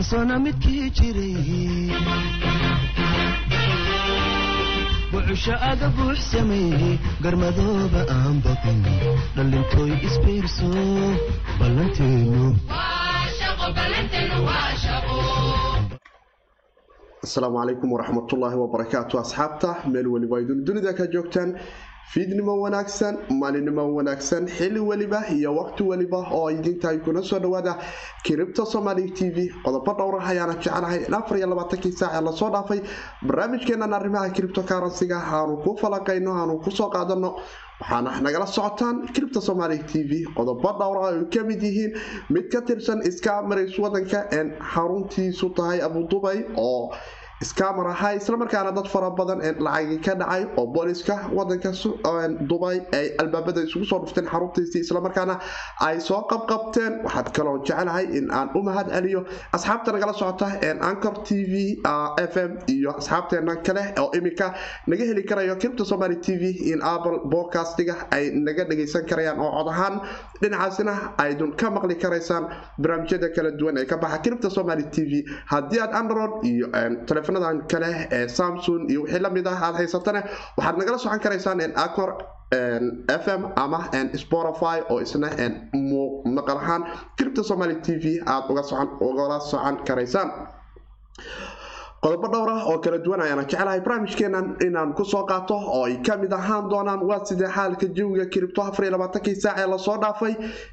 boqolsana midkii jiray bucusho aga buux sameeyey garmadooba aan baqin dhallintooy isbiirso ballanteenu asalaamu calaykum waraxmatullaahi wabarakaatu asxaabta meel weliba ay dunida ka joogtaan fiidnimo wanaagsan maalinimo wanaagsan xili weliba iyo waqti weliba oo idintahay kuna soo dhawaada kiribta somaali t v. Qodobo dhowra ayaana jecelahay afar iyo labaatankii saac ee la soo dhaafay barnaamijkeenan arrimaha kiribto karansiga aanu ku falaqayno aanu ku soo qaadano waxaana nagala socotaan kiribta somaali t v. Qodobo dhowra ay ka mid yihiin. Mid ka tirsan iskaamarays wadanka een xaruntiisu tahay abudubay oo iskaamar ahaa islamarkaana dad fara badan lacagi ka dhacay oo booliska wadanka dubay ay albaabada isugu soo dhufteen xaruntiisii islamarkaana ay soo qabqabteen. Waxaad kaloo jecelahay in aan u mahad celiyo asxaabta nagala socota ancor t v f m iyo asxaabteena kale oo imika naga heli karayo kiribta somaali t v in apple bodcastiga ay naga dhagaysan karayaan. Oo cod ahaan dhinacaasina aydun ka maqli karaysaan barnaamijyada kala duwan ee ka baxa kiribta somaali t v haddii aad android iyo telefonadan kale ee samsung iyo wixii la mid ah aad haysatane waxaad nagala socon karaysaan acor f m ama spotify oo isna maqal ahaan kiribta somaali t v aad ugala socon karaysaan qodobo dhowr ah oo kala duwan ayaana jecelahay barnaamijkeenan inaan ku soo qaato oo ay ka mid ahaan doonaan waa sidee xaalka jawiga kiribto afariyolabaatanki saac ee la soo dhaafay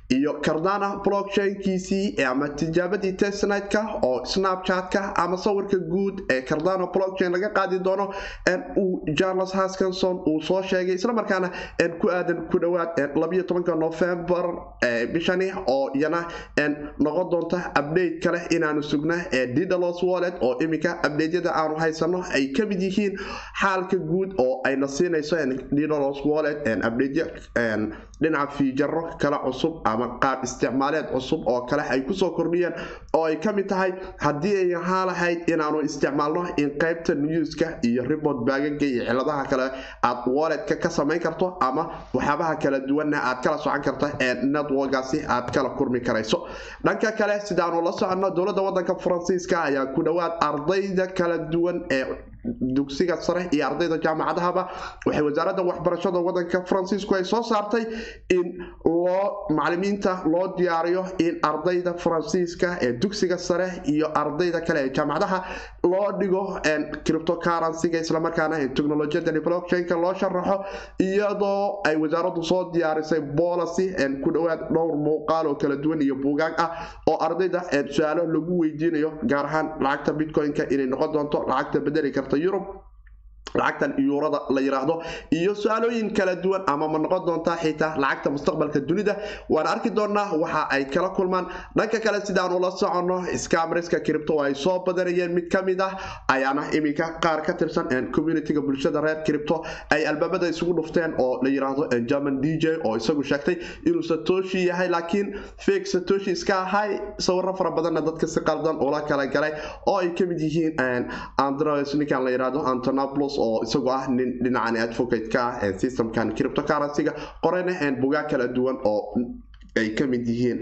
iyo cardana blockchainkiisii ama tijaabadii testnitka oo snapchatka ama sawirka guud ee cardano blockchain laga qaadi doono uu charles haskinson uu soo sheegay islamarkaana ku aadan ku dhowaad labayo tobanka novembar bishani oo iyana noqon doonta update kale inaanu sugna ee didalos wallet oo imika abdeedyada aanu haysano ay ka mid yihiin xaalka guud oo ayna siinayso didalos wallet abdeedyo dhinaca fiijaro kale cusub ama qaab isticmaaleed cusub oo kale ay ku soo kordhiyeen oo ay ka mid tahay haddii ay ahaa lahayd inaanu isticmaalno in qaybta newska iyo ribort baagaga iyo ciladaha kale aad walletka ka samayn karto ama waxyaabaha kala duwanna aad kala socon karta ee networkaasi aad kala kurmi karayso. Dhanka kale sidaanu la soconno dowladda wadanka faransiiska ayaa ku dhowaad ardayda kala duwan ee dugsiga sare iyo ardayda jaamacadahaba. Waxay wasaaradda waxbarashada wadanka faransiisku ay soo saartay in loo macalimiinta loo diyaariyo in ardayda faransiiska ee dugsiga sare iyo ardayda kale ee jaamacadaha loo dhigo criptocarancyga islamarkaana technolojiyadani blockchainka loo sharaxo iyadoo ay wasaaraddu soo diyaarisay policy ku dhowaad dhowr muuqaal oo kala duwan iyo buugaag ah oo ardayda su'aalo lagu weydiinayo gaar ahaan lacagta bitcoin-ka inay noqon doonto lacagta bedeli karta yurub lacagtan yuurada la yiraahdo iyo su'aalooyin kala duwan ama ma noqon doontaa xitaa lacagta mustaqbalka dunida. Waan arki doonaa waxa ay kala kulmaan. Dhanka kale sidaanu la soconno scamriska cripto ay soo badanayeen mid ka mid ah ayaana iminka qaar ka tirsan communitiga bulshada reer cripto ay albaabada isugu dhufteen oo la yiraahdo german d j oo isagu sheegtay inuu satoshi yahay laakiin fake satoshi iska ahay. Sawiro fara badanna dadka si qaldan ula kala galay oo ay ka mid yihiin andros ninkan la yiraahdo antonoplos oo isagu ah nin dhinacan advocate ka ah systemkan criptocarancyga qorayna bugaag kala duwan oo ay ka mid yihiin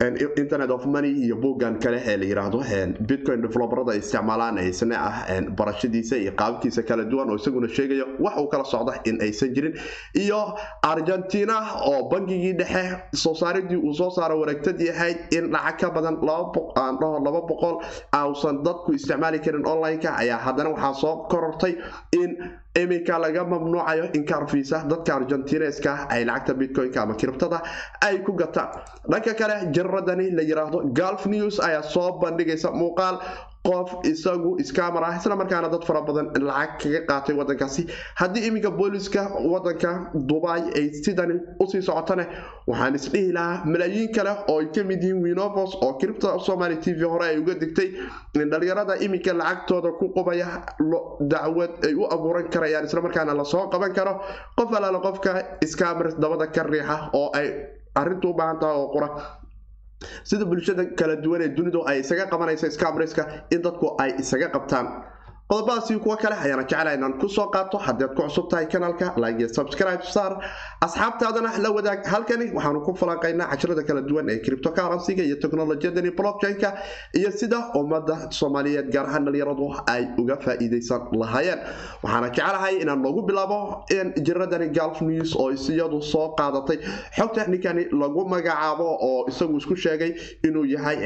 internet of money iyo buuggan kale ee la yiraahdo bitcoin developerada isticmaalaan isna ah barashadiisa iyo qaabkiisa kala duwan oo isaguna sheegayo wax uu kala socda in aysan jirin. Iyo argentina oo bangigii dhexe soo saaridii uu soo saaro wareegtadii ahayd in lacag ka badan laba boqol ausan dadku isticmaali karin online-ka ayaa haddana waxaa soo korortay in iminka laga mamnuucayo in kaarfiisa dadka argentineska ay lacagta bitcoin-ka ama kiribtada ay ku gataan dhanka kale jararadani la yiraahdo galf news ayaa soo bandhigaysa muuqaal qof isagu iskaamar ah islamarkaana dad fara badan lacag kaga qaatay wadankaasi haddii iminka booliska wadanka dubai ay sidani u sii socotane waxaan isdhihi lahaa malaayiin kale oo ay ka mid yihiin winovos oo kiribta somali t v hore ay uga digtay in dhalinyarada iminka lacagtooda ku qubaya dacwad ay u abuuran karayaan islamarkaana la soo qaban karo. Qof alaala qofka iskaamar dabada ka riixa oo ay arrintu u baahan tahay oo qura sida bulshada kala duwan ee dunidu ay isaga qabanaysa scamriska in dadku ay isaga qabtaan qodobadaasi kuwa kale ayaana jeclaha inaan ku soo qaato. Haddaad ku cusub tahay kanaalka like iyo subscribe saar asxaabtaadana la wadaag. Halkani waxaanu ku falanqaynaa casharada kala duwan ee cryptocurrency-ga iyo technolojiyadani blockchain-ka iyo sida ummadda soomaaliyeed gaar ahaan dhalinyaradu ay uga faa-iideysan lahaayeen. Waxaana jeclahay inaan noogu bilaabo jiradani galf news oo iyadu soo qaadatay. Xogta ninkani lagu magacaabo oo isagu isku sheegay inuu yahay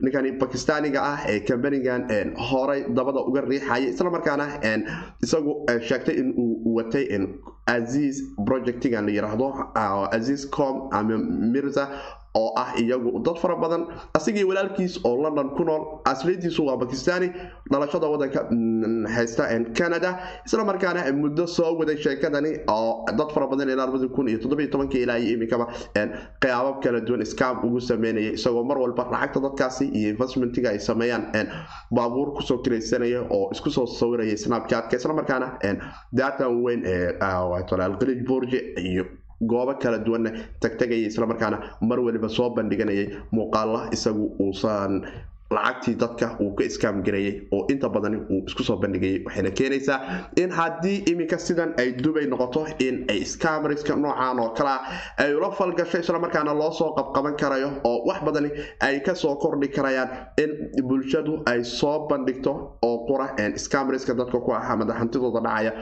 ninkani bakistaaniga ah ee kambanigan horay dabada uga riixaya islamarkaana isagu sheegtay in uu watay aziz projectigan la yiraahdo aziz com ama mirza oo ah iyagu dad fara badan asigii walaalkiis oo london ku nool asliintiisu waa bakistani dhalashada wadanka haysta canada isla markaana muddo soo waday sheekadani oo dad fara badan ilaa iminkaba qaabab kala duwan scam ugu sameynaya isagoo mar walba lacagta dadkaasi iyo investmentiga ay sameeyaan baabuur ku soo kiraysanaya oo isku soo sawiraya snapchatka isla markaana datan weyn ee alqalij borge iyo goobo kala duwanna tagtagaya islamarkaana mar waliba soo bandhiganayay muuqaala isagu uusan lacagtii dadka uu ka iskaam gareeyay oo inta badan uu isku soo bandhigayay waxayna keenaysaa in haddii iminka sidan ay dubay noqoto in ay scamriska noocan oo kalea ay ula falgasho islamarkaana loo soo qabqaban karayo oo wax badani ay ka soo kordhi karayaan in bulshadu ay soo bandhigto oo qura scamriska dadka ku ah ama dhacaya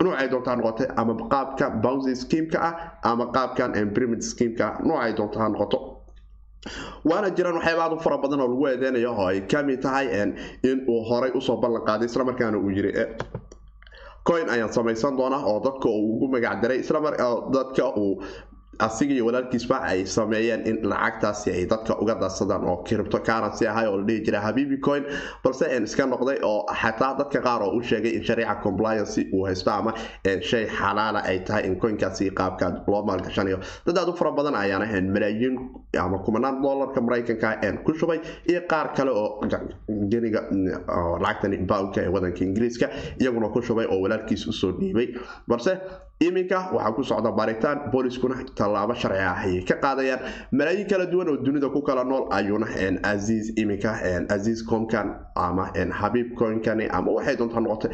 noocay doontaa noqotay ama qaabka bouncy schemeka ah ama qaabkan pyramid schemeka ah noocay doontaa noqoto. Waana jiraan waxyaaba aad u fara badan oo lagu eedeynayo oo ay ka mid tahay in uu horay u soo ballan qaaday islamarkaana uu yiri coin ayaan samaysan doonaa oo dadka uu ugu magac daray dadka uu asiga walaalkiisba ay sameeyeen in lacagtaasi ay dadka uga darsadaan oo cryptocurrency ahay oo la dhihi jira habibi coin. Balse iska noqday oo xataa dadka qaar oo u sheegay in shariica compliance uu haysto ama shay xalaala ay tahay in coinkaasi qaabka loo maalgashanayo. Dad aad u fara badan ayaana malaayiin ama kumanaan dollarka maraykanka ku shubay iyo qaar kale oo geniga lacagtani boundka ee wadanka ingiriiska iyaguna ku shubay oo walaalkiis u soo dhiibay. Balse iminka waxaa ku socda baaritaan booliskuna tallaabo sharci ah ka qaadayaan. Malaayiin kala duwan oo dunida ku kala nool ayuuna aziz iminka aziz comkan ama habiib coinkani ama waxay doontaa noqotay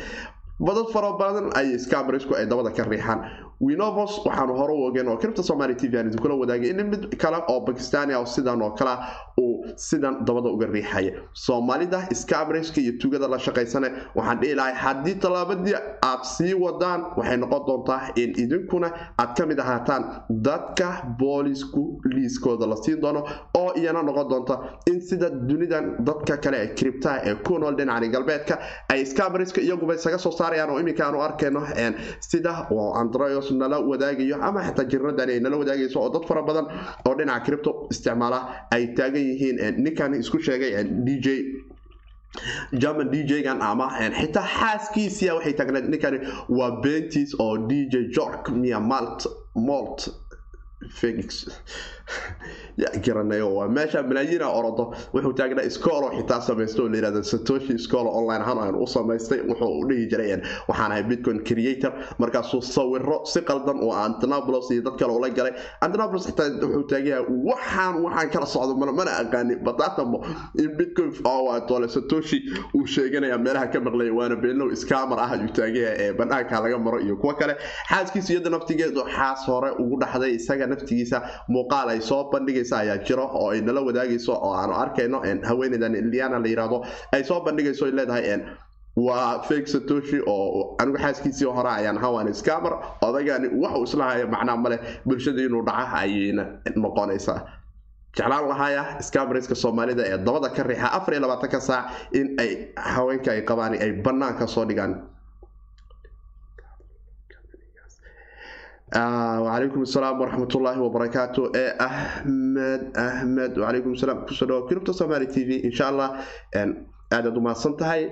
badad fara badan ay scamrisku ay dabada ka riixaan. Winovos waxaanu hore u ogeen oo cripta somali t v aan idinkula wadaagay in mid kale oo bakistani ah sidan oo kale uu sidan dabada uga riixaya soomaalida scamriska iyo tugada la shaqaysane waxaan dhihi lahay haddii tallaabadii aad sii wadaan waxay noqon doontaa in idinkuna aad ka mid ahaataan dadka boolisku liiskooda la siin doono oo iyana noqon doonta in sida dunidan dadka kale ee criptaha ee ku nool dhinacani galbeedka ay scamriska iyaguba isaga soo saarayaan oo iminka arkayno sida androyos nala wadaagayo ama xitaa jiradani nala wadaagayso oo dad fara badan oo dhinaca cripto isticmaala ay taagan yihiin ninkan isku sheegay d j german d j-gan ama xitaa xaaskiisia waxay taagneed ninkani waa bentis oo d j jork miya malt molt felix ya garanayo waa meesha malaayiina orodo wuxuu taagnaa scolo xitaa samaysta oo layihahda satoshi scolo online ahaan aan u samaystay wuxuu u dhihi jiray waxaan ahay bitcoin creator markaasuu sawiro si qaldan oo antinabulos iyo dad kale ula galay. Antinabulos xitaa wuxuu taagayaa waxaan waxaan kala socdo mana aqaani bataatamo in bitcoin tole satoshi uu sheeganaya meelaha ka maqlaya waana beenow scammer ah ayuu taagaya ee banaanka laga maro iyo kuwo kale. Xaaskiisa iyada naftigeedu xaas hore ugu dhaxday isaga naftigiisa muuqaal ay soo bandhigaysa ayaa jiro oo ay nala wadaagayso oo aanu arkayno haweeneydan liana la yiraahdo ay soo bandhigayso ay leedahay waa fake satoshi oo anigu xaaskiisii hore ayaan hawan scammer odagani waxuu islahaya macnaa maleh bulshada inuu dhaca ayayna noqonaysaa jeclaan lahaaya scamriska soomaalida ee dabada ka riixa afar iyo labaatanka saac in ay haweenka ay qabaan ay banaanka soo dhigaan wacalaykum asalaam waraxmatullaahi wabarakaatu ee ahmed ahmed wacalaykum asalaam ku soo dhawo kiribta somali t v insha allah aadaad umahadsan tahay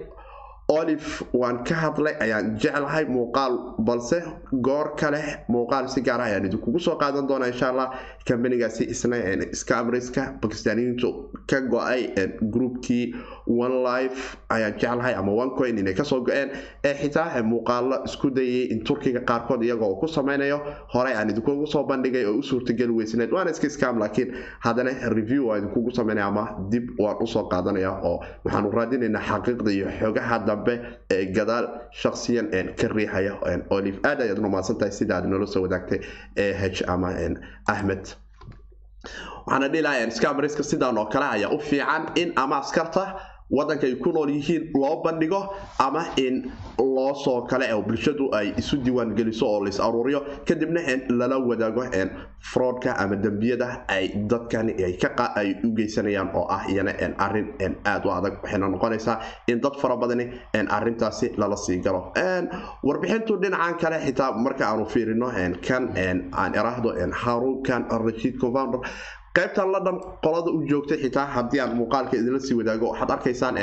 olive waan ka hadlay ayaan jeclahay muuqaal balse goor kale muuqaal si gaar ah ayaan idinkugu soo qaadan doonaa insha allah. Kambanigaasi isna scamriska bakistaaniyiintu ka go'ay groupkii one life ayaan jeclahay ama one inay ka soo go-een. Ee xitaa muuqaalo isku dayay in turkiga qaarkood iyagoo ku sameynayo horey aan idinkugu soo bandhigay oo u suurtageli weysneed waana iska scam laakiin haddana review waa idinkugu sameynaya ama dib waan u soo qaadanaya oo waxaanu raadinaynaa xaqiiqda iyo xogaha dambe gadaal shakhsiyan ka riixaya olive. Aad ayaad umahadsan tahay sida aad noola soo wadaagtay eh ama ahmed. Waxaana dhihi lahaa scamariska sidan oo kale ayaa u fiican in ama askarta waddanka ay ku nool yihiin loo bandhigo ama in loo soo kale oo bulshadu ay isu diiwaan geliso oo lais aruuriyo. Kadibna lala wadaago froodka ama dembiyada ay dadkani ay u geysanayaan oo ah iyana arrin aad u adag. Waxayna noqonaysaa in dad fara badani arintaasi lala sii galo. Warbixintu dhinacan kale xitaa marka aanu fiirino kan aan iraahdo haruunkan rashiid confounder qaybtan london qolada u joogtay xitaa haddii aan muuqaalka idinla sii wadaago waxaad arkaysaan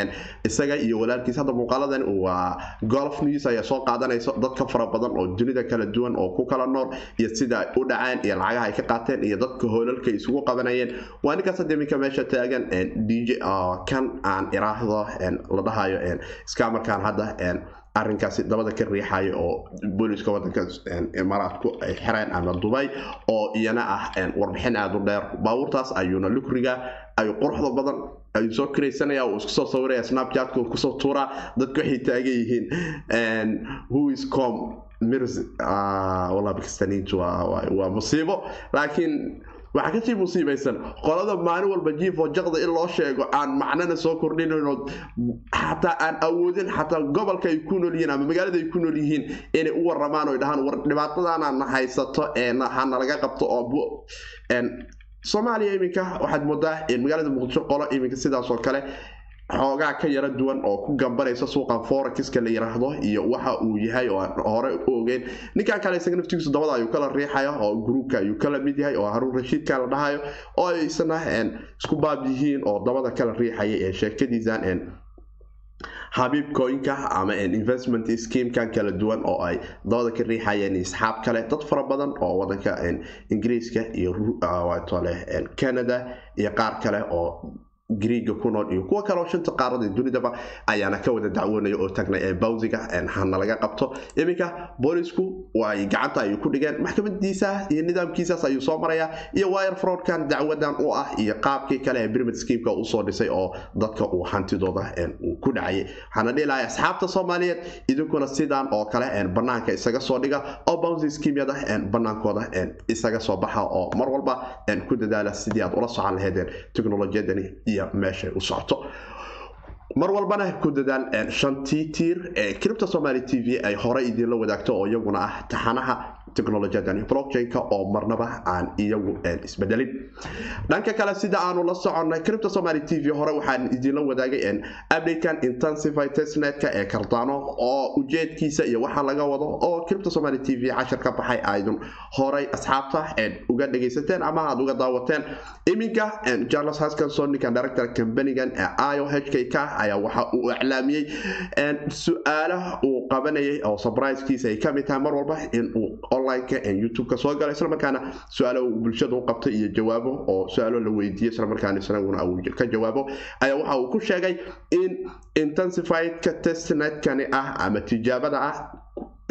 isaga iyo walaalkiis hadda muuqaaladan waa golf news ayaa soo qaadanayso dadka fara badan oo dunida kala duwan oo ku kala nool iyo sida ay u dhaceen iyo lacagaha ay ka qaateen iyo dadka hoolalka isugu qabanayeen. Waa ninkaas hadda iminka meesha taagan dj kan aan iraahdo la dhahayo skamarkan hadda arrinkaasi dabada ka riixaya oo booliska wadanka imaaraadku ay xireen ama dubay oo iyana ah warbixin aada u dheer. Baabuurtaas ayuuna lukriga ay quruxda badan ayuu soo kiraysanaya uu isku soo sawiraya snapchatka uu ku soo tuuraa dadku waxay taagan yihiin who is com? Mirs bakistaniintu waa musiibo. Laakiin waxaa ka sii musiibaysan qolada maalin walba jiifoo jaqda in loo sheego aan macnana soo kordhinayno xataa aan awoodin xataa gobolka ay ku nool yihiin ama magaalada ay ku nool yihiin inay u waramaan o dhahaan war dhibaatadaana haysato hana laga qabto oo soomaaliya iminka waxaad moodaa magaalada muqdisho qolo iminka sidaas oo kale xoogaa ka yara duwan oo ku gambanaysa suuqan forexiska la yiraahdo iyo waxa uu yahay oo aan hore u ogeyn. Ninkan kale isaga naftigiisu dabada ayuu kala riixaya oo gruubka ayuu kala mid yahay oo haruun rashiidka la dhahayo. Oo ay isna isku baab yihiin oo dabada kala riixaya ee sheekadiisan habiib koynka ama investment schemekan kala duwan oo ay dabada ka riixayeen asxaab kale. Dad fara badan oo wadanka ingiriiska iyo canada iyo qaar kale oo griiga ku nool iyo kuwa kaleo shanta qaarada dunidaba ayaana ka wada dacwoonaya oo tagnay bawsiga hana laga qabto. Iminka boolisku way gacanta ayuu ku dhigeen maxkamadiisa iyo nidaamkiisaas ayuu soo maraya iyo wire fraudkan dacwadan u ah iyo qaabkii kale ee birmid schemeka u soo dhisay oo dadka uu hantidooda ku dhacayay waxaana dhihi lahay asxaabta soomaaliyeed idinkuna sidan oo kale banaanka isaga soo dhiga oo bawsi schemyada banaankooda isaga soo baxa oo mar walba ku dadaala sidii aad ula socon lahaydeen teknolojiyadani iyo meeshay u socoto mar walbana ku dadaal shantii tiir ee cripta somaali t v ay horey idinla wadaagto oo iyaguna ah taxanaha technolojiyadan blockchain-ka oo marnaba aan iyagu isbedelin. Dhanka kale sida aanu la soconnay cripta somaali t v hore waxaan idinla wadaagay updatekan intensify testnetka ee kardaano oo ujeedkiisa iyo waxa laga wado oo cripta somaali t v cashar ka baxay aydun horay asxaabta uga dhagaysateen ama aad uga daawateen. Iminka charles haskinson ninkan director companigan io h k k ayaa waxa uu iclaamiyey su'aalaha uu qabanayay oo surprisekiisa ay ka mid tahay mar walba inuu onlineka youtube-ka soo gala islamarkaana su'aalo uu bulshada u qabtay iyo jawaabo oo su'aalo la weydiiyey islamarkaana isaguna uu ka jawaabo ayaa waxa uu ku sheegay in intensifiedka testnetkani ah ama tijaabada ah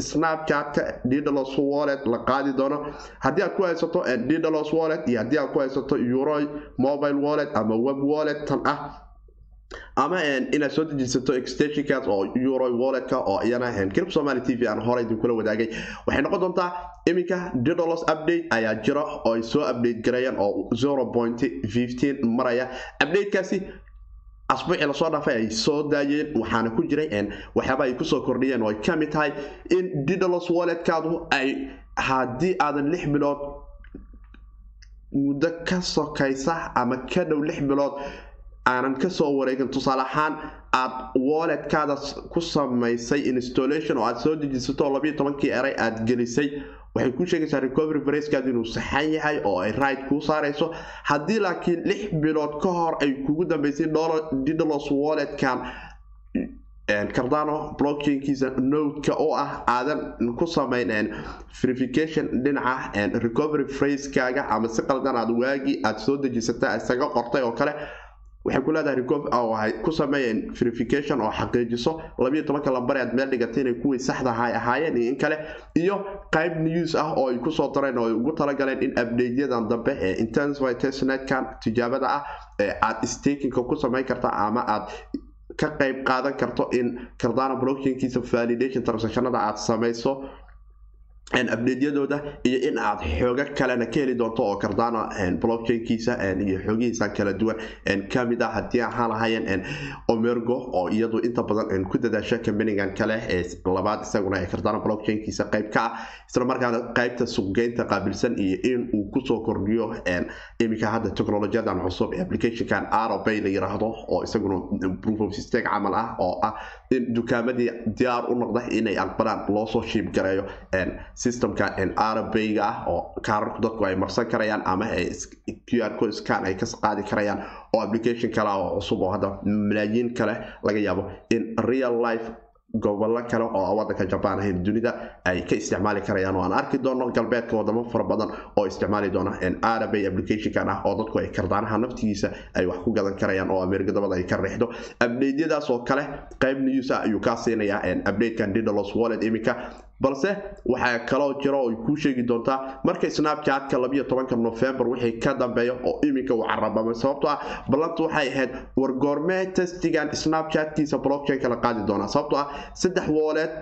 snapchatka didalos wallet la qaadi doono. Haddii aad ku haysato didalos wallet iyo haddii aad ku haysato euro mobile wallet ama web wallet tan ah ama inaad soo dejisato extensionkaas oo euro walletka oo iyana crip somaly t v aan hore idinkula wadaagay. Waxay noqon doontaa iminka didalos update ayaa jira oo ay soo update garayaan oo maraya. Updatekaasi asbuucii la soo dhaafay ay soo daayeen waxaana ku jiray waxyaaba ay ku soo kordhiyeen oo ay ka mid tahay in didalos walletkaadu ay haddii aadan lix bilood muddo ka sokaysa ama ka dhow lix bilood aanan ka soo wareegin. Tusaale ahaan aad walletkaada ku samaysay installation oo aad soo dejisato oo labiyo tobankii eray aad gelisay waxay ku sheegaysaa recovery bracekaad inuu saxan yahay oo ay right kuu saarayso. Haddii laakiin lix bilood ka hor ay kugu dambeysay didalos walletkan cardano blockchainkiisa nodeka oo ah aadan ku samayn verification dhinaca recovery fracekaaga ama si qaldan aad waagii aad soo dejisata isaga qortay oo kale waxay ku leedahay waxay ku sameeyeen verification oo xaqiijiso. Labiyo tobanka lambar aad meel dhigatay inay kuwii saxdaha ay ahaayeen iyo in kale. Iyo qayb news ah oo ay ku soo dareen oo ay ugu talagaleen in updateyadan dambe ee intensify testnetkan tijaabada ah ee aad stakinka ku samayn karta ama aad ka qayb qaadan karto in cardano blockchainkiisa validation transactionada aad samayso abdeedyadooda iyo in aad xoogo kalena ka heli doonto oo cardano blockchainkiisa iyo xoogihiisa kala duwan. Kamid ah haddii ahaan lahaayeen omergo oo iyadu inta badan ku dadaasha combanigan kale ee labaad isaguna ee cardano blockchainkiisa qayb ka ah. Islamarkaana qaybta suuqgeynta qaabilsan iyo in uu ku soo kordhiyo iminka hadda technolojiyadan cusub applicationkan arobay la yiraahdo oo isaguna proof of stake camal ah oo ah in dukaamadii diyaar u noqda inay aqbalaan loosoo shiib gareeyo systemka arabayga ah oo kaararku dadku ay marsan karayaan ama qr code scan ay ka qaadi karayaan oo application kale oo cusub oo hadda malaayiin kale laga yaabo in real life gobollo kale oo wadanka jabaan ahayn dunida ay ka isticmaali karayaan. Oo aan arki doono galbeedka wadamo fara badan oo isticmaali doona arabay applicationkan ah oo dadku ay kardaanaha naftigiisa ay wax ku gadan karayaan oo ameerikadabada ay ka riixdo. Abdeydyadaas oo kale qayb news ah ayuu kaa siinayaa updatekan didalos wallet iminka balse waxaa kaloo jira oo ay kuu sheegi doontaa marka snapchatka labiyo tobanka novembar wixii ka dambeeya oo iminka uu carabamay sababtoo ah ballantu waxay ahayd wargoormee testigan snapchatkiisa blockchainka la qaadi doonaa. Sababtoo ah saddex wallet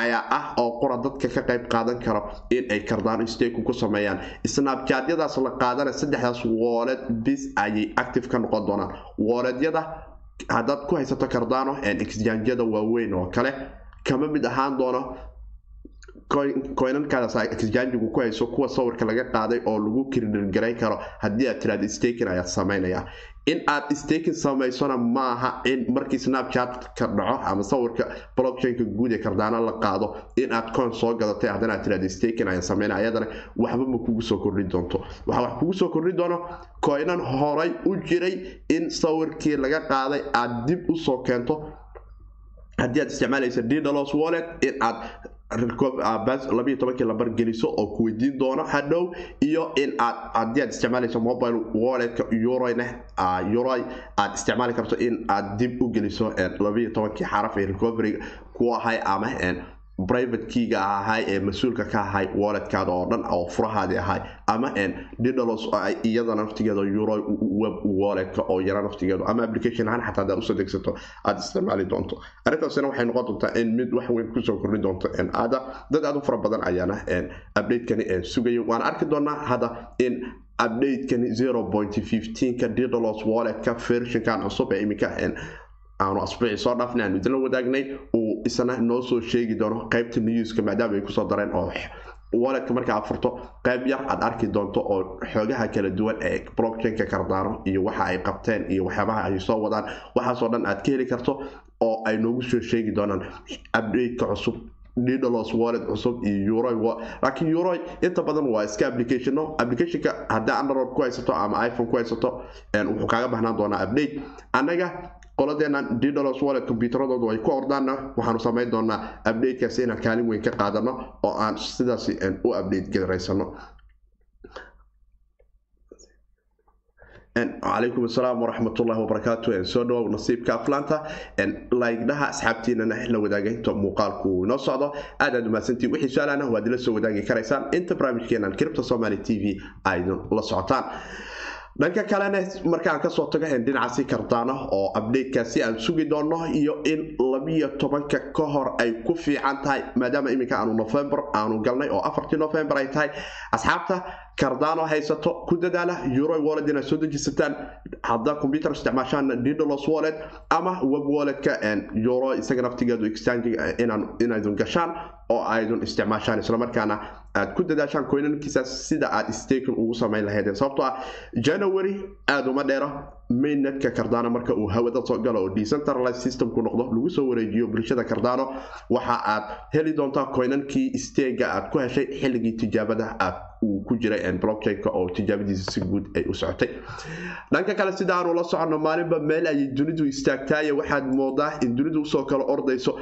ayaa ah oo qura dadka ka qayb qaadan karo in ay kardaan staku ku sameeyaan. Snapchatyadaas la qaadana saddexdaas wallet bis ayay active ka noqon doonaan. Walletyada haddaad ku haysato cardano exjanjyada waaweyn oo kale kama mid ahaan doono coinankaadaas exjanjigu ku hayso kuwa sawirka laga qaaday oo lagu kirdhirgaray karo haddii aad tiraada stakin ayaad samaynaya in aad stakin samaysona maaha in markii snapchat ka dhaco ama sawirka blockchainka guud ee kardaano la qaado in aad coin soo gadatay haddana aad tiraada stakin ayaan samayna ayadana waxba ma kugu soo kordhin doonto. Waxaa wax kugu soo kordhin doono coinan horay u jiray in sawirkii laga qaaday aad dib u soo keento. Haddii aad isticmaalaysa didalos wallet in aad labiyo tobankii lambar geliso oo ku weydiin doono hadhow iyo in aad haddii aad isticmaalayso mobile walletka euroyne euroy aad isticmaali karto in aad dib u geliso labiyo tobankii xaraf ee recovery ku ahay ama private keyga ahay ee mas'uulka ka ahay walletkaada oo dhan oo furahaadii ahay ama didalos iyada naftigeeda euro web walletka oo yara naftigeedu ama application ahaan xataa hadaad u soo degsato aad isticmaali doonto. Arrintaasina waxay noqon doontaa in mid wax weyn ku soo kordhin doonto ada dad aad u fara badan ayaana updatekani sugaya waan arki doonaa hadda in updatekani zero point fifteenka didalos walletka versionkan cusub ee iminka aanu asbuuci soo dhaafnay aanu idinla wadaagnay isna noo soo sheegi doono qaybta newska maadaama ay ku soo dareen oo walletka marka aad furto qayb yar aad arki doonto oo xoogaha kala duwan ee blockchainka kardaano iyo waxa ay qabteen iyo waxyaabaha ay soo wadaan waxaasoo dhan aad ka heli karto oo ay noogu soo sheegi doonaan updateka cusub didalos wallet cusub iyo euroy laakiin euroy inta badan waa iska applicationo applicationka haddii android ku haysato ama iphone ku haysato wuxuu kaaga bahnaan doonaa update. Annaga qoladeenan didalos wallet combyuteradoodu ay ku ordaanna waxaanu samayn doonaa updatekaasi inaan kaalin weyn ka qaadano oo aan sidaas u update garaysano calaykum asalaam waraxmatullahi wabarakaatu soo dhawow nasiibka aflaanta. Laygdhaha asxaabtiinana la wadaagaynta muuqaalku inoo socdo. Aad aad umahadsantiin wixii su'aalana waad ila soo wadaagi karaysaan. Inta barnaamijkeenan kiribta somali t v aydin la socotaan dhanka kalena markaan ka soo tago dhinacaasi kardaano oo updatekaasi aan sugi doono iyo in labiyo tobanka ka hor ay ku fiican tahay maadaama iminka aanu november aanu galnay oo afartii november ay tahay asxaabta cardano haysato ku dadaala euro wallet inaad soo dejisataan haddaa computer isticmaashaan didalos wallet ama web walletka euro isaga naftigeedu exchange inaydun gashaan oo aydun isticmaashaan islamarkaana aad ku dadaashaan coinankiisa sida aad stakin ugu samayn lahaydeen sababtoo ah january aada uma dheero mainnetka cardano marka uu hawada soo galo oo decentralized systemku noqdo lagu soo wareejiyo bulshada cardano waxa aad heli doontaa coinankii stega aad ku heshay xilligii tijaabada aad uu ku jiray blockchainka oo tijaabadiisa si guud ay u socotay. Dhanka kale sida aanu la soconno maalinba meel ayay dunidu istaagtaaye waxaad moodaa in dunidu u soo kala ordayso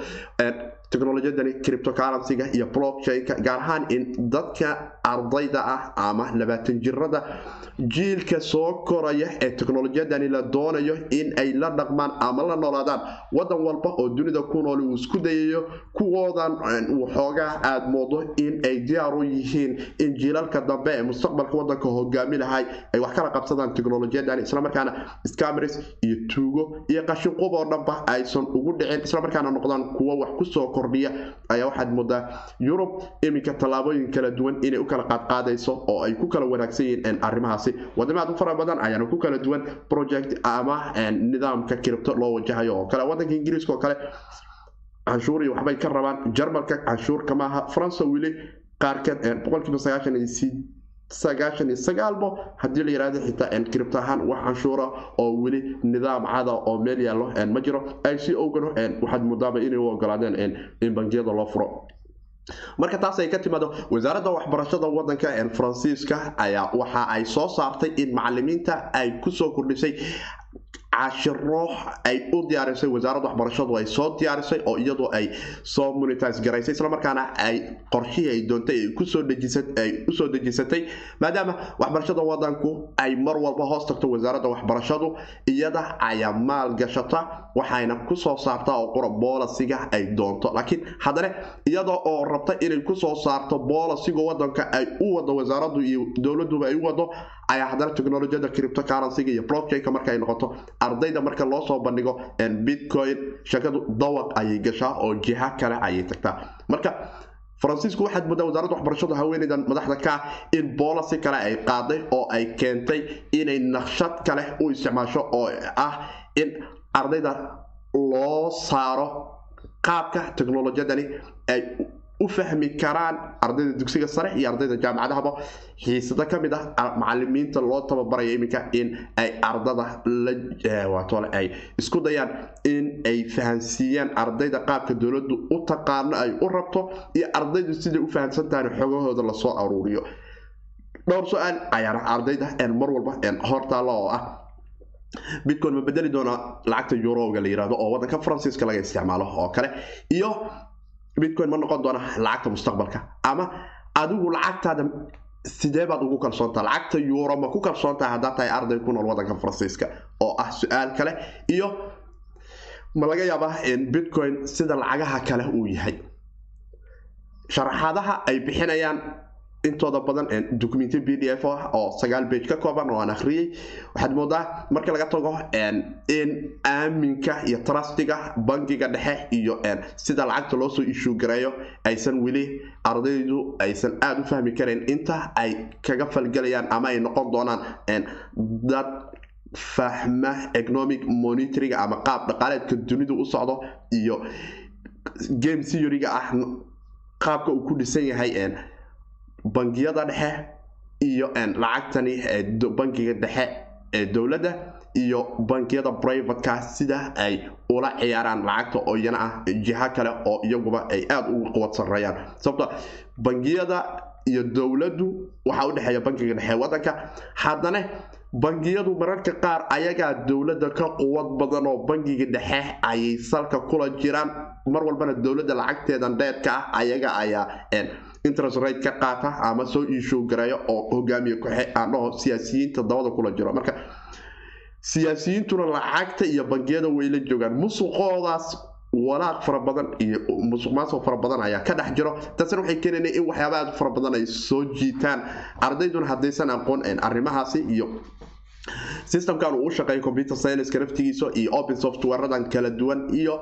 teknolojiyadani criptocurrencyga iyo blockchainka gaar ahaan in dadka ardayda ah ama labaatan jirada jiilka soo koraya ee teknolojiyadani la doonayo in ay la dhaqmaan ama la noolaadaan wadan walba oo dunida ku nool uu isku dayayo kuwoodan waxoogaa aad moodo in ay diyaar u yihiin in jiilalka dambe ee mustaqbalka wadanka hogaami lahay ay wax kala qabsadaan teknolojiyadani. Islamarkaana scamers iyo tuugo iyo qashinqub oo dhanba aysan ugu dhicin. Islamarkaana noqdaan kuwo wax ku soo kordhiya. Ayaa waxaad moodaa yurub iminka tallaabooyin kala duwan inay kala qaadqaadayso oo ay ku kala wanaagsan yihiin aad u fara badan ayaana ku kala duwan project ama nidaamka kiribto loo wajahayo oo kale. Wadanka ingiriiska oo kale canshuur iyo waxbay ka rabaan. Jarmalka canshuur kama aha faransa weli qaarkeed sagaalbo haddii la yiraahdo xitaa kiribto ahaan wax canshuura oo weli nidaam cada oo meel yaallo ma jiro. Si ogano waxaad moodaaba inay u ogolaadeen in bangiyada loo furo marka taas ay ka timaado wasaaradda waxbarashada wadanka faransiiska ayaa waxa ay soo saartay in macalimiinta ay ku soo kordhisay cashiro ay u diyaarisay wasaaradda waxbarashadu ay soo diyaarisay oo iyadoo ay soo monitise garaysay islamarkaana ay qorshihii ay doontay ay u soo dejisatay. Maadaama waxbarashada wadanku ay mar walba hoos tagto wasaaradda waxbarashadu iyada ayaa maal gashata waxayna ku soo saartaa oo qura boolasiga ay doonto. Laakiin haddana iyada oo rabta inay ku soo saarto boolasiga wadanka ay u wado wasaaraddu iyo dowladuba ay u wado ayaa haddana teknolojiyada cripto currencyga iyo blockchainka marka ay noqoto ardayda marka loo soo bandhigo bitcoin shakadu dawaq ayay gashaa oo jiha kale ayay tagtaa. Marka faransiisku waxaad moodaa wasaaradda waxbarashadu haweeneydan madaxda ka ah in boolasi kale ay qaaday oo ay keentay inay naqshad kale u isticmaasho oo ah in ardayda loo saaro qaabka teknolojiyadani ay u fahmi karaan ardayda dugsiga sare iyo ardayda jaamacadahaba. Xiisado ka mid ah macalimiinta loo tababaraya iminka in ay ardada lawatole ay isku dayaan in ay fahansiiyaan ardayda qaabka dowladdu u taqaano ay u rabto iyo ardaydu siday u fahamsantahan xogahooda la soo aruuriyo. Dhowr su'aal ayaana ardayda mar walba hortaalla oo ah. Bitcoin ma bedeli doonaa lacagta yuroga la yiraahdo oo wadanka faransiiska laga isticmaalo oo kale. Iyo bitcoin ma noqon doona lacagta mustaqbalka. Ama adigu lacagtaada sidee baad ugu kalsoontaha lacagta yuuro ma ku kalsoontaha haddaad tahay arday ku nool wadanka faransiiska? Oo ah su'aal kale. Iyo ma laga yaabaa bitcoin sida lacagaha kale uu yahay. Sharaxaadaha ay bixinayaan intooda badan documenti b d f ah oo sagaal bage ka kooban oo aan akhriyey waxaad moodaa marka laga tago in aaminka iyo trustiga bangiga dhexe iyo sida lacagta loosoo ishuu gareeyo aysan weli ardaydu aysan aada u fahmi karayn inta ay kaga falgelayaan ama ay noqon doonaan dad fahma economic monitoringa ama qaab dhaqaaleedka dunidu u socdo iyo game theoryga ah qaabka uu ku dhisan yahay bangiyada dhexe iyo lacagtani bangiga dhexe ee dowladda iyo bangiyada privateka sida ay ula ciyaaraan lacagta oo iyana ah jiha kale oo iyaguba ay aada ugu quwad sareeyaan sababto bangiyada iyo dowladdu waxaa udhexeeya bangiga dhexe wadanka. Haddana bangiyadu mararka qaar ayagaa dowladda ka quwad badan oo bangiga dhexe ayay salka kula jiraan. Mar walbana dowladda lacagteedan dheedka ah ayaga ayaa interest ka qaata ama soo iishuu oo hogaamiye kuxe aan dhaho siyaasiyiinta dabada kula jiro. Marka siyaasiyiintuna lacagta iyo bangiyada way la joogaan. Musuqoodaas walaaq fara badan iyo musuq maasuq fara badan ayaa ka dhex jiro. Taasina waxay keenayna in waxyaaba aad fara badan ay soo jiitaan. Ardayduna haddaysan aqoon arrimahaasi iyo systemkan uu u shaqeeyo computer scienceska naftigiisa iyo open softwareadan kala duwan iyo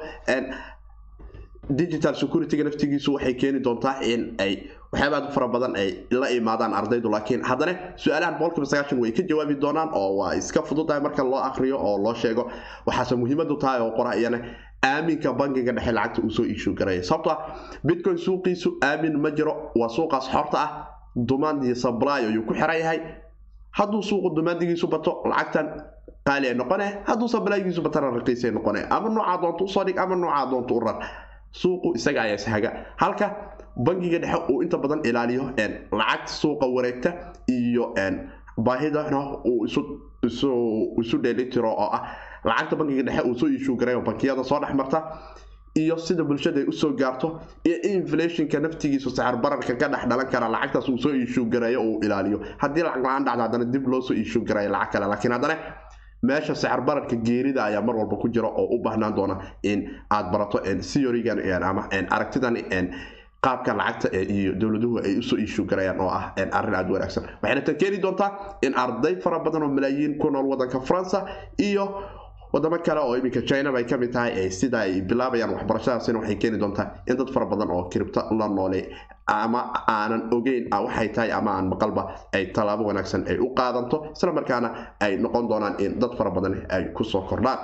digital securityga naftigiisu waxay keeni doontaa in ay waxyaaba aad fara badan ay la imaadaan ardaydu laakiin haddana su'aalahan boqolkiiba sagaashan way ka jawaabi doonaan oo waa iska fududahay marka loo akriyo oo loo sheego. Waxaase muhiimadu tahay oo qora iyana aaminka bangiga dhexe lacagta uu soo iishuu garaya sababto ah bitcoin suuqiisu aamin ma jiro waa suuqaas xorta ah demand iyo supply ayuu ku xiran yahay. Hadduu suuqu dumaandigiisu bato lacagtan qaali ay noqone hadduu supplygiisu batana raqiisay noqone ama noocaa doonta u soo dhig ama noocaa doonta u rar suuqu isaga ayaa ishaga halka bangiga dhexe uu inta badan ilaaliyo lacagta suuqa wareegta iyo baahidana uu isu dheelitiro oo ah. Lacagta bangiga dhexe uu soo iishuu bankiyada soo dhex marta iyo sida bulshada ay u soo gaarto iyo inflationka naftigiisu sicir bararka ka dhex dhalan kara lacagtaas uu soo iishuu uu ilaaliyo. Haddii lacag la'aan dhacdo haddana dib loo soo lacag kale. Laakiin haddana meesha sicir bararka geerida ayaa mar walba ku jira oo u baahnaan doona in aad barato theorygan ama aragtidan qaabka lacagta iyo dowladuhu ay u soo iishuu garayaan oo ah arrin aada wanaagsan. Waxayna tan keeni doontaa in arday fara badan oo malaayiin ku nool wadanka faransa iyo wadamo kale oo iminka chinaba ay ka mid tahay sida ay bilaabayaan waxbarashadaasina waxay keeni doontaa in dad fara badan oo kiribto la noole ama aanan ogeyn waxay tahay ama aan maqalba ay tallaabo wanaagsan ay u qaadanto isla markaana ay noqon doonaan in dad fara badan ay ku soo kordhaan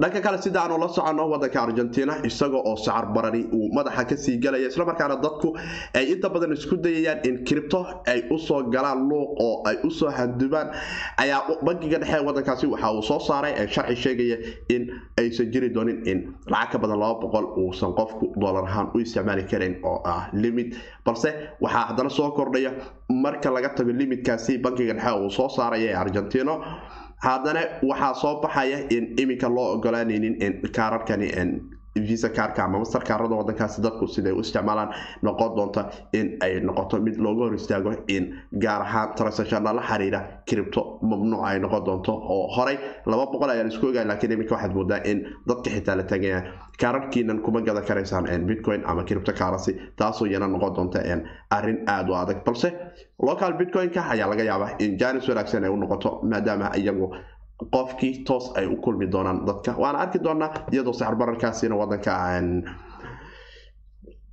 dhanka kale sida aanu la soconno wadanka argentina isaga oo sacar barani uu madaxa ka sii galaya islamarkaana dadku ay inta badan isku dayayaan in kiribto ay u soo galaan luuq oo ay u soo handubaan ayaa bankiga dhexe wadankaasi waxa uu soo saaray sharci sheegaya in aysan jiri doonin in lacag ka badan uusan qofku doolar ahaan u isticmaali karayn oo ah limit. Balse waxaa haddana soo kordhaya marka laga tago limitkaasi bankiga dhexe uu soo saaraya ee argentino haddana waxaa soo baxaya in iminka loo ogolaanaynin kaararkani visa kaarka ama master kaarada wadankaasi dadku siday u isticmaalaan noqon doonta in ay noqoto mid looga hor istaago in gaar ahaan transactiona la xiriira cripto mamnuuc ay noqon doonto. Oo horey laba boqol ayaa la isku ogaa laakiin iminka waxaad moodaa in dadka xitaa la tagaya kaararkiinan kuma gadan karaysaan bitcoin ama cripto currency taasoo iyana noqon doonta arrin aada u adag. Balse local bitcoin-ka ayaa laga yaabaa in janis wanaagsan ay u noqoto maadaama iyagu qofkii toos ay u kulmi doonaan dadka. Waana arki doonaa iyadoo saxar bararkaasina wadanka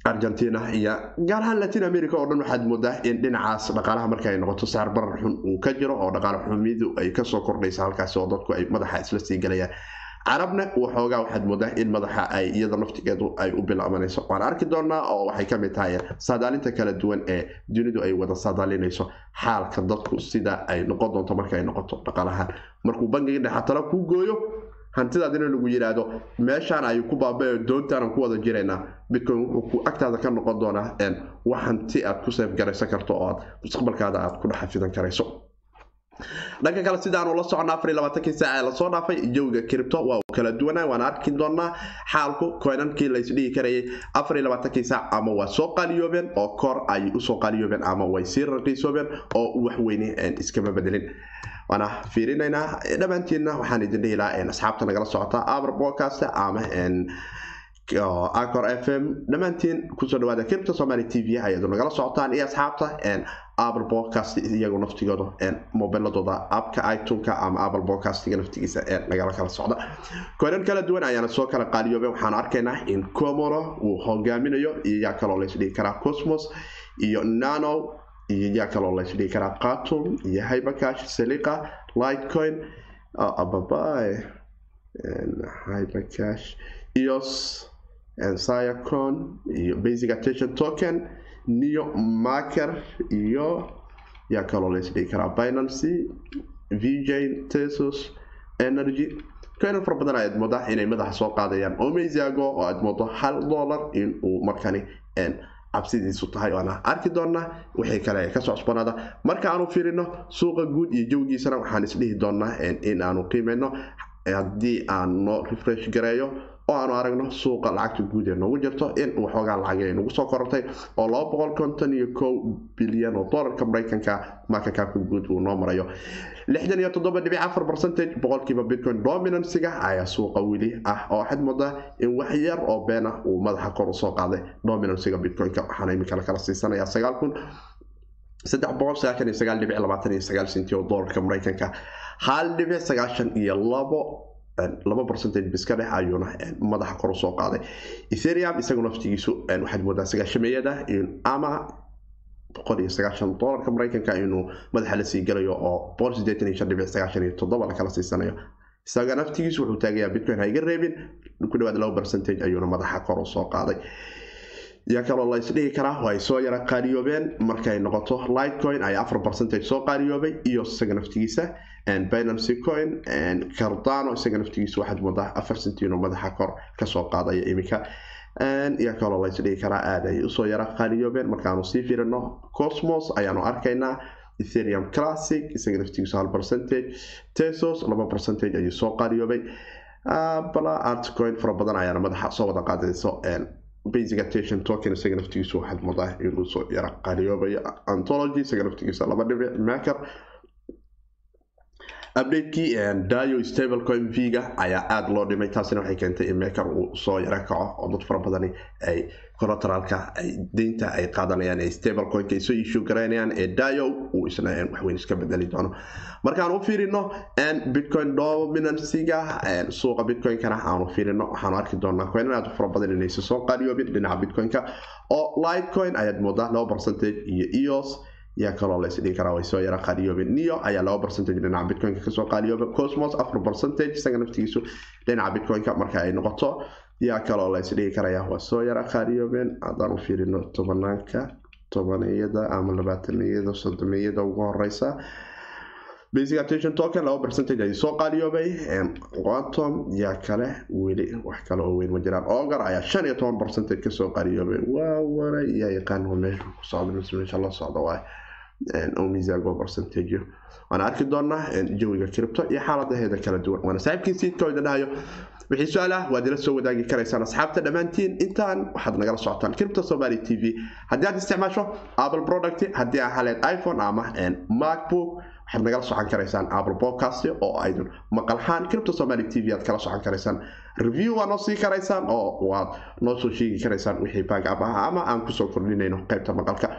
argentina iyo gaar ahaan latin america oo dhan waxaad moodaa in dhinacaas dhaqaalaha marka ay noqoto saxar barar xun uu ka jiro oo dhaqaale xumidu ay ka soo kordhaysa halkaasi oo dadku ay madaxa isla sii galayaan carabna waxoogaa waxaad moodaa in madaxa ay iyada naftigeedu ay u bilaabanayso waan arki doonaa oo waxay ka mid tahay saadaalinta kala duwan ee dunidu ay wada saadaalinayso xaalka dadku sida ay noqon doonto marka ay noqoto dhaqaalahaan markuu bangiga dhexa tala kuu gooyo hantidaadina lagu yidhaahdo meeshaan ay ku baaba doontaanaan ku wada jiraynaa. Bitcoin wuxuu agtaada ka noqon doonaa wax hanti aad ku seef garaysan karto oo aad mustaqbalkaada aad ku dhex karayso dhanka kale sidaanu la socona afar iyo labaatankii saac ee la soo dhaafay jawga cripto waa uu kala duwanaa waana arki doonaa xaalku koynankii laysdhigi karayay. Labaatankii saac ama waa soo qaaliyoobeen oo kor ay u soo qaaliyoobeen ama way sii raqiisoobeen oo wax weyne iskama bedelin waana fiirinaynaa dhammaantiinna waxaan idin dhihi lahaa asxaabta nagala socota aber podcast ama acor f m. Dhammaantiin ku soo dhawaada cripto somaly t v ayaad nagala socotaan iyo asxaabta apple podcast iyagu naftigooda mobiladooda abka itunka ama apple podcastga naftigiisa ee nagala kala socda. Koynan kala duwan ayaana soo kala qaaliyoobeen waxaan arkaynaa in comoro uu hogaaminayo iyo yaa kaloo laysdhigi karaa cosmos iyo nano iyo yaa kaloo laysdhigi karaa qatum iyo hybercash seliqa lightcoin ababae hybercash ios syacon iyo basic attention token neo marker iyo yaa kaloo laysdhigi karaa binancy vj tesos energy. Koynan fara badan ayaad moodaa inay madaxa soo qaadayaan. Omezago oo aad moodo hal dollar in uu markani cabsidiisu tahay waana arki doonaa wixii kale ka soo cusbanaada marka aanu fiirino suuqa guud iyo jawgiisana waxaan isdhihi doonaa in aanu qiimeyno haddii aan noo refresh gareeyo oo aanu aragno suuqa lacagta guud ee noogu jirto in waxoogaa lacag ay nagu soo korortay oo laba boqol konton iyo kow bilyan oo dolarka maraykanka markankaabka guud uu noo marayo. lixdan iyo toddoba dhibic afar percentage boqolkiiba bitcoin dominansiga ayaa suuqa weli ah oo waxaad moodaa in wax yar oo beena uu madaxa kor u soo qaaday dominansiga bitcoin-ka waxaana iminka la kala siisanaya sagaal kun saddex boqol sagaashan iyo sagaal dhibic labaatan iyo sagaal senti oo dolarka maraykanka. hal dhibic sagaashan iyo labo laba percentage biska dhex ayuuna madaxa kor u soo qaaday. Etherium isagu naftigiisu waxaad moodaa sagaashameeyada ama boqol iyo sagaashan dolarka maraykanka inuu madaxa la sii galayo oo boqol sideetan iyo shan dhibic sagaashan iyo toddoba lakala siisanayo. Isaga naftigiisu wuxuu taagayaa bitcoin ha iga reebin ku dhawaad laba percentage ayuuna madaxa kor u soo qaaday. Yaa kaloo laysdhihi karaa ay soo yara qaaliyoobeen markay noqoto lightcoin ay afar percentage soo qaaliyoobay iyo isaga naftigiisa binancy coin cardano isaga naftigiisa waxaad moodaa afar centino madaxa kor ka soo qaadaya iminka. Yaa kaloo laysdhihi karaa aad ay u soo yara qaaliyoobeen. Markaanu sii firino cosmos ayaanu arkaynaa etherium classic isaga naftigiisu hal percentage tesos laba percentage ayuu soo qaaliyoobay bala artcoin fara badan ayaana madaxa soo wada qaadayso basic token isaga naftigiisu waxaad moodaa inuu soo yara qaliyoobayo antology isaga naftigiisa laba dhibic maker updatekii dio stablecoin v-ga ayaa aada loo dhimay taasina waxay keentay in maker uu soo yaro kaco oo dad fara badani ay collateralka ay deynta ay qaadanayaan ee stablecoinka ay soo issue garaynayaan ee dio uu isna waxweyn iska bedeli doono. Markaan u fiirino bitcoin dominancyga suuqa bitcoinkana aanu fiirino waxaanu arki doonaa coinan aad fara badan inaysa soo qaaliyoobin dhinaca bitcoinka oo lightcoin ayaad moodaa laba percentage iyo eos yaa kaloo laysdhigi karaa way soo yara qaaliyoobeen neo ayaa laba percentage dhinaca bitcoinka ka soo qaaliyooba cosmos afar percentage isaga naftigiisu dhinaca bitcoinka marka ay noqoto yaa kaloo laysdhigi karaya waa soo yara qaaliyoobeen haddaan u fiirino tobanaanka tobaniyada ama labaataniyada sodomiyada ugu horeysa basic attention token laba percentage ay soo qaaliyoobay quantum yaa kale weli wax kale oo weyn ma jiraan ogar ayaa shan iyo toban percentage ka soo qaaliyoobay waa wara yaa yaqaan meesha ku socda mise meesha la socda waay omisago percentage waana arki doonaa jawiga cripto iyo xaaladaheeda kala duwan waana saaxiibkii siidka idin dhahayo wixii su'aalah waad ila soo wadaagi karaysaan asxaabta dhammaantiin intaan waxaad nagala socotaan cripto somali t v. Haddii aad isticmaasho apple product haddii aa haleed iphone? Ama macbook? Waxaad nagala socon karaysaan apple podcast? Oo aydun maqalhaan cripto somali t v. Aad kala socon karaysaan review waa noo sii karaysaan oo waad noo soo sheegi karaysaan wixii baagab ah ama aan ku soo kordhinayno qaybta maqalka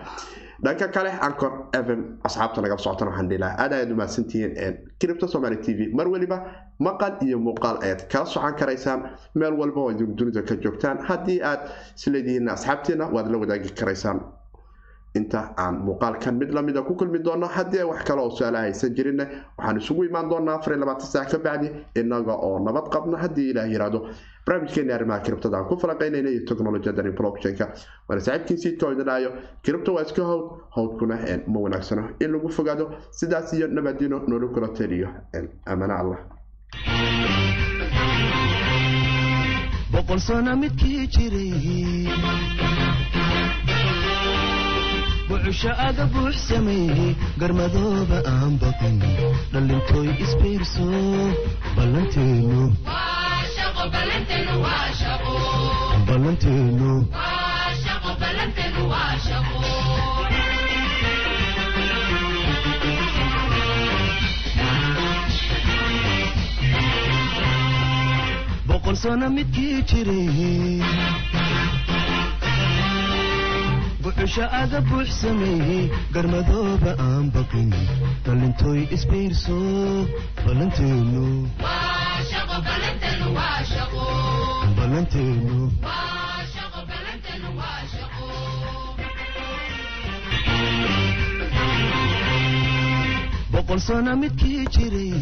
dhanka kale ancor fm asxaabta nagala socotan waxaan dhilaha aad ayaad umahadsantihiin cripto somali t v. Mar weliba maqal iyo muuqaal ayaad kala socon karaysaan. Meel walba oo dunida ka joogtaan. Haddii aad isleedihiin asxaabtiina waad la wadaagi karaysaan. Inta aan muuqaalkan mid lamida ku kulmi doono haddii wax kale oo su'aalaha haysan jirinna waxaan isugu imaan doonaa afar iyo labaatan saac ka bacdi inaga oo nabad qabna haddii ilaah yiraahdo barnaamijkeeni arrimaha kiribtada aan ku falanqeynayna iyo technologiyadan blockchainka waana saaxiibkii siidka oo idin dhahayo kiribta waa iska howd howdkuna ma wanaagsano in lagu fogaado sidaas iyo nabadino noola kula taliyo amana allah bucusho aga buux garmadooba aan baqin dhallintooy isbiirso ballanteenu ballanteenu boqol sano midkii jiray bucusho aga buux sameeyey garmadooba aan baqin dhallintooy isbiirso ballanteenu ballanteenu boqol sano midkii jiray